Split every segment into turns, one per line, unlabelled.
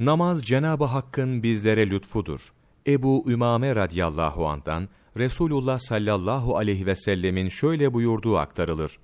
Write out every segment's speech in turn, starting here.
Namaz Cenab-ı Hakk'ın bizlere lütfudur. Ebu Ümame radıyallahu andan Resulullah sallallahu aleyhi ve sellemin şöyle buyurduğu aktarılır.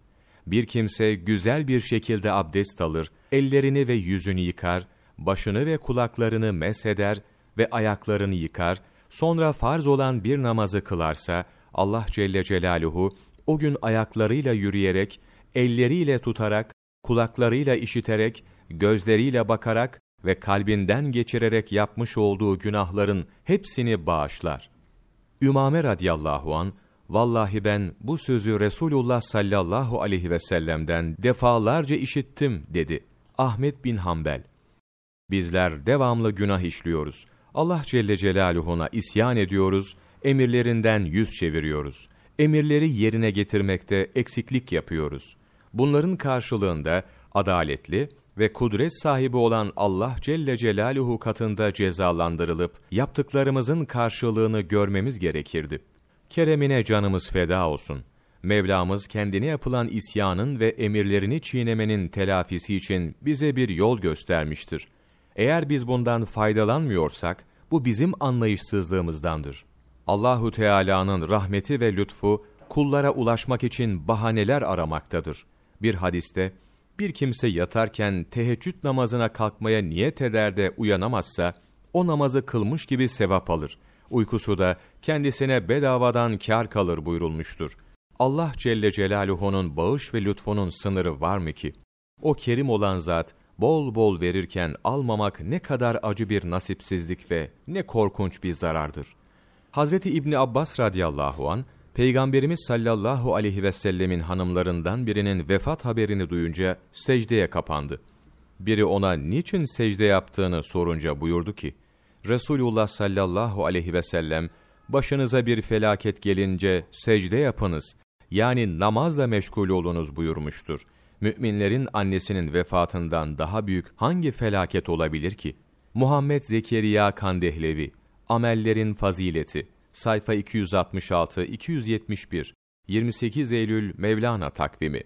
Bir kimse güzel bir şekilde abdest alır, ellerini ve yüzünü yıkar, başını ve kulaklarını mesheder ve ayaklarını yıkar, sonra farz olan bir namazı kılarsa, Allah Celle Celaluhu o gün ayaklarıyla yürüyerek, elleriyle tutarak, kulaklarıyla işiterek, gözleriyle bakarak ve kalbinden geçirerek yapmış olduğu günahların hepsini bağışlar. Ümame radıyallahu an vallahi ben bu sözü Resulullah sallallahu aleyhi ve sellem'den defalarca işittim dedi. Ahmet bin Hanbel. Bizler devamlı günah işliyoruz. Allah Celle Celaluhu'na isyan ediyoruz, emirlerinden yüz çeviriyoruz. Emirleri yerine getirmekte eksiklik yapıyoruz. Bunların karşılığında adaletli ve kudret sahibi olan Allah Celle Celaluhu katında cezalandırılıp yaptıklarımızın karşılığını görmemiz gerekirdi. Keremine canımız feda olsun. Mevlamız kendine yapılan isyanın ve emirlerini çiğnemenin telafisi için bize bir yol göstermiştir. Eğer biz bundan faydalanmıyorsak, bu bizim anlayışsızlığımızdandır. Allahu Teala'nın rahmeti ve lütfu kullara ulaşmak için bahaneler aramaktadır. Bir hadiste bir kimse yatarken teheccüd namazına kalkmaya niyet eder de uyanamazsa o namazı kılmış gibi sevap alır. Uykusu da kendisine bedavadan kar kalır buyurulmuştur. Allah Celle Celaluhu'nun bağış ve lütfunun sınırı var mı ki? O kerim olan zat bol bol verirken almamak ne kadar acı bir nasipsizlik ve ne korkunç bir zarardır. Hazreti İbni Abbas radıyallahu an Peygamberimiz sallallahu aleyhi ve sellemin hanımlarından birinin vefat haberini duyunca secdeye kapandı. Biri ona niçin secde yaptığını sorunca buyurdu ki, Resulullah sallallahu aleyhi ve sellem, başınıza bir felaket gelince secde yapınız, yani namazla meşgul olunuz buyurmuştur. Müminlerin annesinin vefatından daha büyük hangi felaket olabilir ki? Muhammed Zekeriya Kandehlevi, Amellerin Fazileti, sayfa 266-271, 28 Eylül Mevlana takvimi